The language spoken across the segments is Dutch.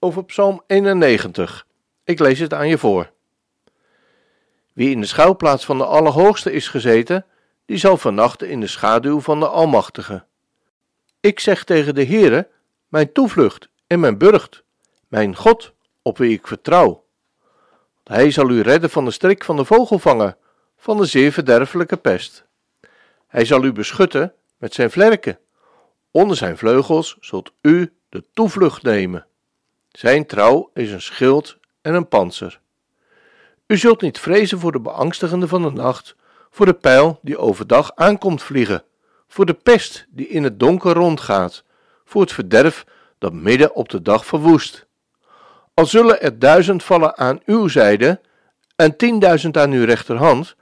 over Psalm 91. Ik lees het aan je voor. Wie in de schouwplaats van de Allerhoogste is gezeten, die zal vernachten in de schaduw van de Almachtige. Ik zeg tegen de Heere, mijn toevlucht en mijn burcht, mijn God, op wie ik vertrouw. Hij zal u redden van de strik van de vogelvanger, van de zeer verderfelijke pest. Hij zal u beschutten met zijn vlerken. Onder zijn vleugels zult u de toevlucht nemen. Zijn trouw is een schild en een panzer. U zult niet vrezen voor de beangstigende van de nacht, voor de pijl die overdag aankomt vliegen, voor de pest die in het donker rondgaat, voor het verderf dat midden op de dag verwoest. Al zullen er duizend vallen aan uw zijde en tienduizend aan uw rechterhand,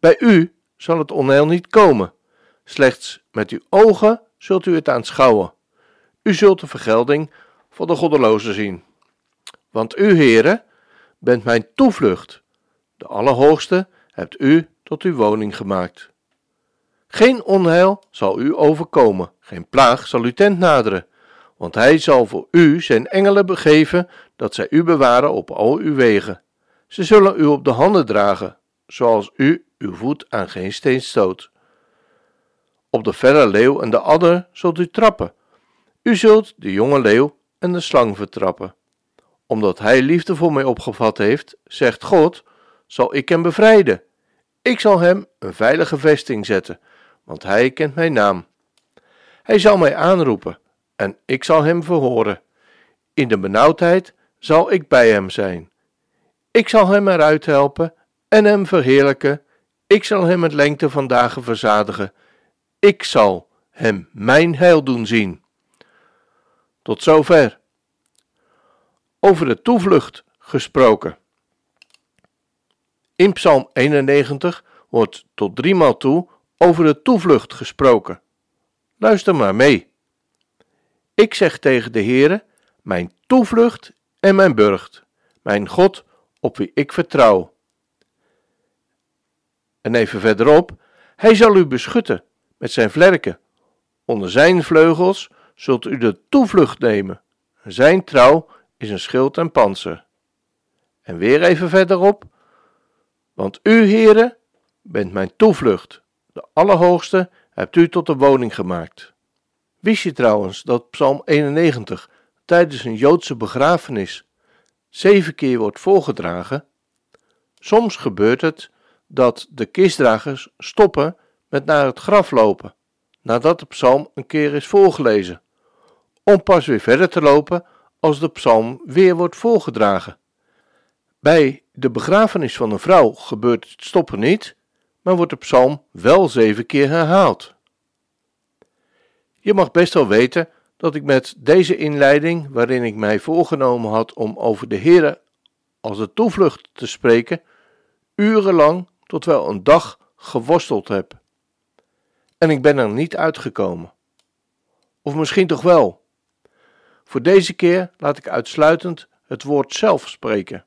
bij u zal het onheil niet komen. Slechts met uw ogen zult u het aanschouwen. U zult de vergelding van de goddelozen zien. Want u, Heere, bent mijn toevlucht. De Allerhoogste hebt u tot uw woning gemaakt. Geen onheil zal u overkomen, geen plaag zal uw tent naderen, want hij zal voor u zijn engelen begeven, dat zij u bewaren op al uw wegen. Ze zullen u op de handen dragen, zoals u uw voet aan geen steen stoot. Op de verre leeuw en de adder zult u trappen. U zult de jonge leeuw en de slang vertrappen. Omdat hij liefde voor mij opgevat heeft, zegt God, zal ik hem bevrijden. Ik zal hem een veilige vesting zetten, want hij kent mijn naam. Hij zal mij aanroepen en ik zal hem verhoren. In de benauwdheid zal ik bij hem zijn. Ik zal hem eruit helpen en hem verheerlijken. Ik zal hem met lengte van dagen verzadigen. Ik zal hem mijn heil doen zien. Tot zover. Over de toevlucht gesproken. In Psalm 91 wordt tot driemaal toe over de toevlucht gesproken. Luister maar mee. Ik zeg tegen de Heere, mijn toevlucht en mijn burcht, mijn God op wie ik vertrouw. En even verderop, hij zal u beschutten met zijn vlerken. Onder zijn vleugels zult u de toevlucht nemen. Zijn trouw is een schild en panzer. En weer even verderop, want u, heren, bent mijn toevlucht. De Allerhoogste hebt u tot een woning gemaakt. Wist je trouwens dat Psalm 91 tijdens een Joodse begrafenis zeven keer wordt voorgedragen? Soms gebeurt het dat de kistdragers stoppen met naar het graf lopen, nadat de psalm een keer is voorgelezen om pas weer verder te lopen als de psalm weer wordt voorgedragen. Bij de begrafenis van een vrouw gebeurt het stoppen niet, maar wordt de psalm wel zeven keer herhaald. Je mag best wel weten dat ik met deze inleiding, waarin ik mij voorgenomen had om over de Heere als de toevlucht te spreken, urenlang tot wel een dag geworsteld heb. En ik ben er niet uitgekomen. Of misschien toch wel. Voor deze keer laat ik uitsluitend het woord zelf spreken.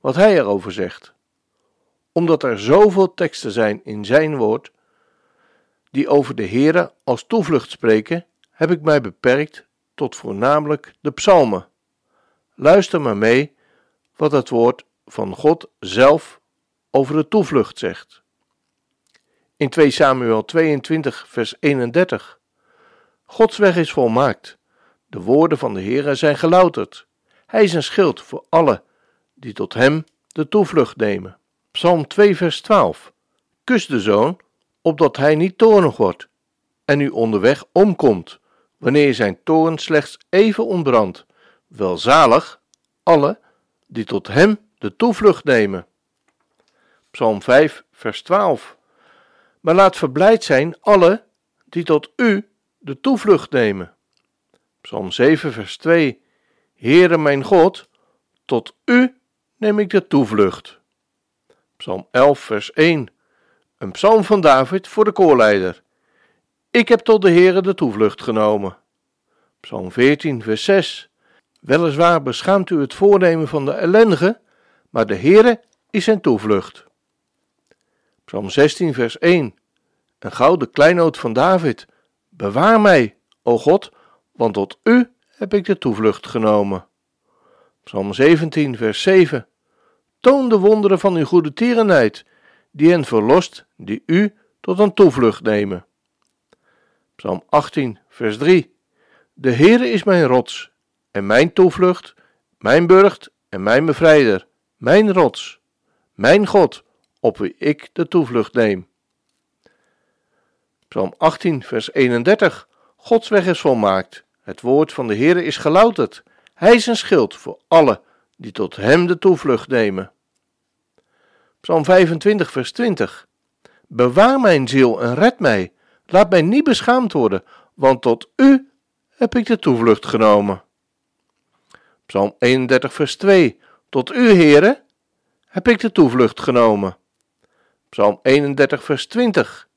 Wat hij erover zegt. Omdat er zoveel teksten zijn in zijn woord die over de Heere als toevlucht spreken, heb ik mij beperkt tot voornamelijk de psalmen. Luister maar mee wat het woord van God zelf over de toevlucht zegt. In 2 Samuel 22, vers 31. Gods weg is volmaakt de woorden van de Heere zijn gelouterd. Hij is een schild voor alle die tot hem de toevlucht nemen. Psalm 2, vers 12. Kus de zoon, opdat hij niet toornig wordt en u onderweg omkomt, wanneer zijn toorn slechts even ontbrandt. Welzalig alle die tot hem de toevlucht nemen. Psalm 5, vers 12. Maar laat verblijd zijn alle die tot u de toevlucht nemen. Psalm 7, vers 2. Heere mijn God, tot u neem ik de toevlucht. Psalm 11, vers 1. Een psalm van David voor de koorleider. Ik heb tot de Heere de toevlucht genomen. Psalm 14, vers 6. Weliswaar beschaamt u het voornemen van de ellendige, maar de Heere is zijn toevlucht. Psalm 16, vers 1. Een gouden kleinoot van David. Bewaar mij, o God, want tot u heb ik de toevlucht genomen. Psalm 17, vers 7. Toon de wonderen van uw goede tierenheid, die hen verlost, die u tot een toevlucht nemen. Psalm 18, vers 3. De Heere is mijn rots en mijn toevlucht, mijn burcht en mijn bevrijder, mijn rots, mijn God, op wie ik de toevlucht neem. Psalm 18, vers 31. Gods weg is volmaakt. Het woord van de Heere is gelouterd. Hij is een schild voor alle die tot hem de toevlucht nemen. Psalm 25, vers 20. Bewaar mijn ziel en red mij. Laat mij niet beschaamd worden, want tot u heb ik de toevlucht genomen. Psalm 31, vers 2. Tot u, Heere, heb ik de toevlucht genomen. Psalm 31, vers 20.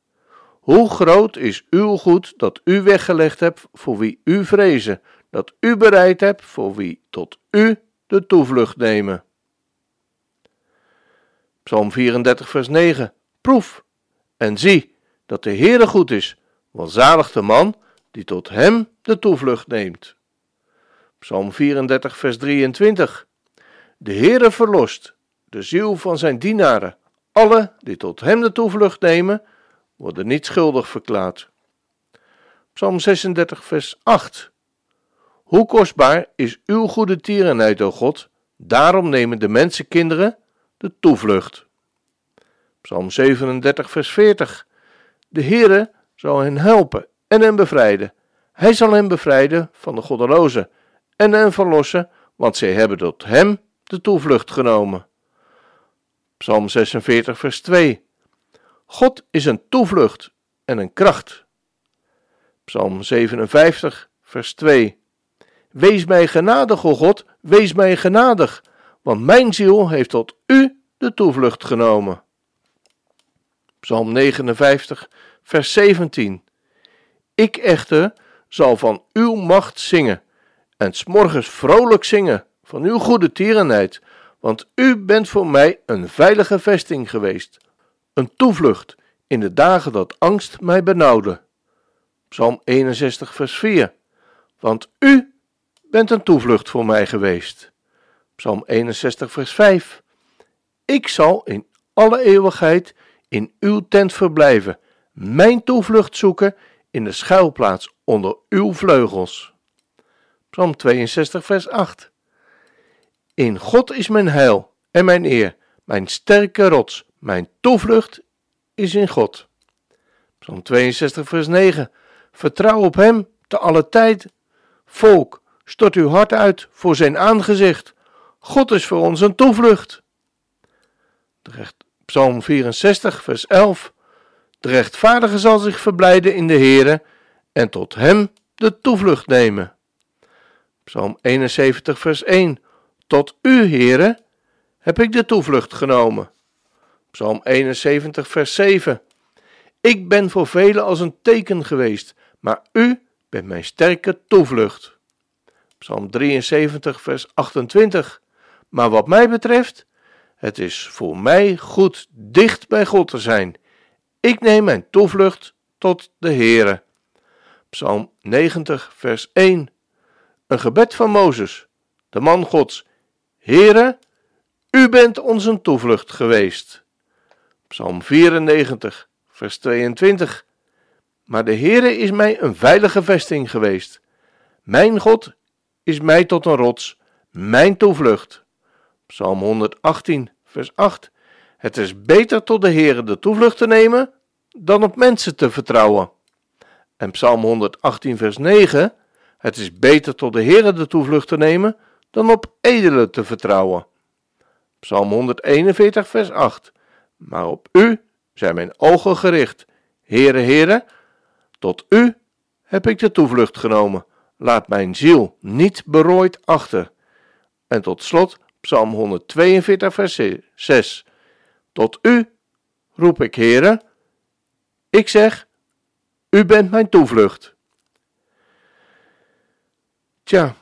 Hoe groot is uw goed dat u weggelegd hebt voor wie u vrezen, dat u bereid hebt voor wie tot u de toevlucht nemen. Psalm 34, vers 9. Proef en zie dat de Heere goed is, welzalig de man die tot hem de toevlucht neemt. Psalm 34, vers 23. De Heere verlost de ziel van zijn dienaren. Alle die tot hem de toevlucht nemen, worden niet schuldig verklaard. Psalm 36, vers 8. Hoe kostbaar is uw goede tierenheid, o God, daarom nemen de mensenkinderen de toevlucht. Psalm 37, vers 40. De Heere zal hen helpen en hen bevrijden. Hij zal hen bevrijden van de goddelozen en hen verlossen, want zij hebben tot hem de toevlucht genomen. Psalm 46, vers 2. God is een toevlucht en een kracht. Psalm 57, vers 2. Wees mij genadig, o God, wees mij genadig, want mijn ziel heeft tot u de toevlucht genomen. Psalm 59, vers 17. Ik echter zal van uw macht zingen en s'morgens vrolijk zingen van uw goede tierenheid, want u bent voor mij een veilige vesting geweest, een toevlucht in de dagen dat angst mij benauwde. Psalm 61, vers 4. Want u bent een toevlucht voor mij geweest. Psalm 61, vers 5. Ik zal in alle eeuwigheid in uw tent verblijven, mijn toevlucht zoeken in de schuilplaats onder uw vleugels. Psalm 62, vers 8. In God is mijn heil en mijn eer, mijn sterke rots, mijn toevlucht is in God. Psalm 62, vers 9. Vertrouw op Hem te alle tijd. Volk, stort uw hart uit voor Zijn aangezicht. God is voor ons een toevlucht. Psalm 64, vers 11. De rechtvaardige zal zich verblijden in de Heere en tot Hem de toevlucht nemen. Psalm 71, vers 1. Tot U, Heere, heb ik de toevlucht genomen. Psalm 71, vers 7. Ik ben voor velen als een teken geweest, maar U bent mijn sterke toevlucht. Psalm 73, vers 28. Maar wat mij betreft, het is voor mij goed dicht bij God te zijn. Ik neem mijn toevlucht tot de Heere. Psalm 90, vers 1. Een gebed van Mozes, de man Gods. Heere, u bent ons een toevlucht geweest. Psalm 94, vers 22. Maar de Heere is mij een veilige vesting geweest. Mijn God is mij tot een rots, mijn toevlucht. Psalm 118, vers 8. Het is beter tot de Heere de toevlucht te nemen dan op mensen te vertrouwen. En Psalm 118, vers 9. Het is beter tot de Heere de toevlucht te nemen dan op edelen te vertrouwen. Psalm 141, vers 8. Maar op u zijn mijn ogen gericht. Heere, Heere, tot u heb ik de toevlucht genomen. laat mijn ziel niet berooid achter. En tot slot Psalm 142, vers 6. Tot u roep ik, heren. Ik zeg, u bent mijn toevlucht. Tja,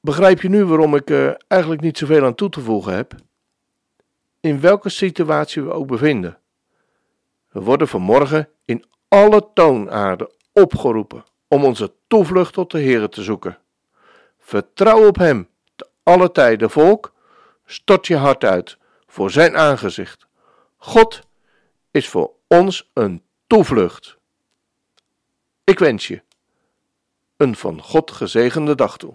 begrijp je nu waarom ik er eigenlijk niet zoveel aan toe te voegen heb? In welke situatie we ook bevinden. We worden vanmorgen in alle toonaarden opgeroepen om onze toevlucht tot de Heer te zoeken. Vertrouw op Hem, te alle tijden volk, stort je hart uit voor Zijn aangezicht. God is voor ons een toevlucht. Ik wens je een van God gezegende dag toe.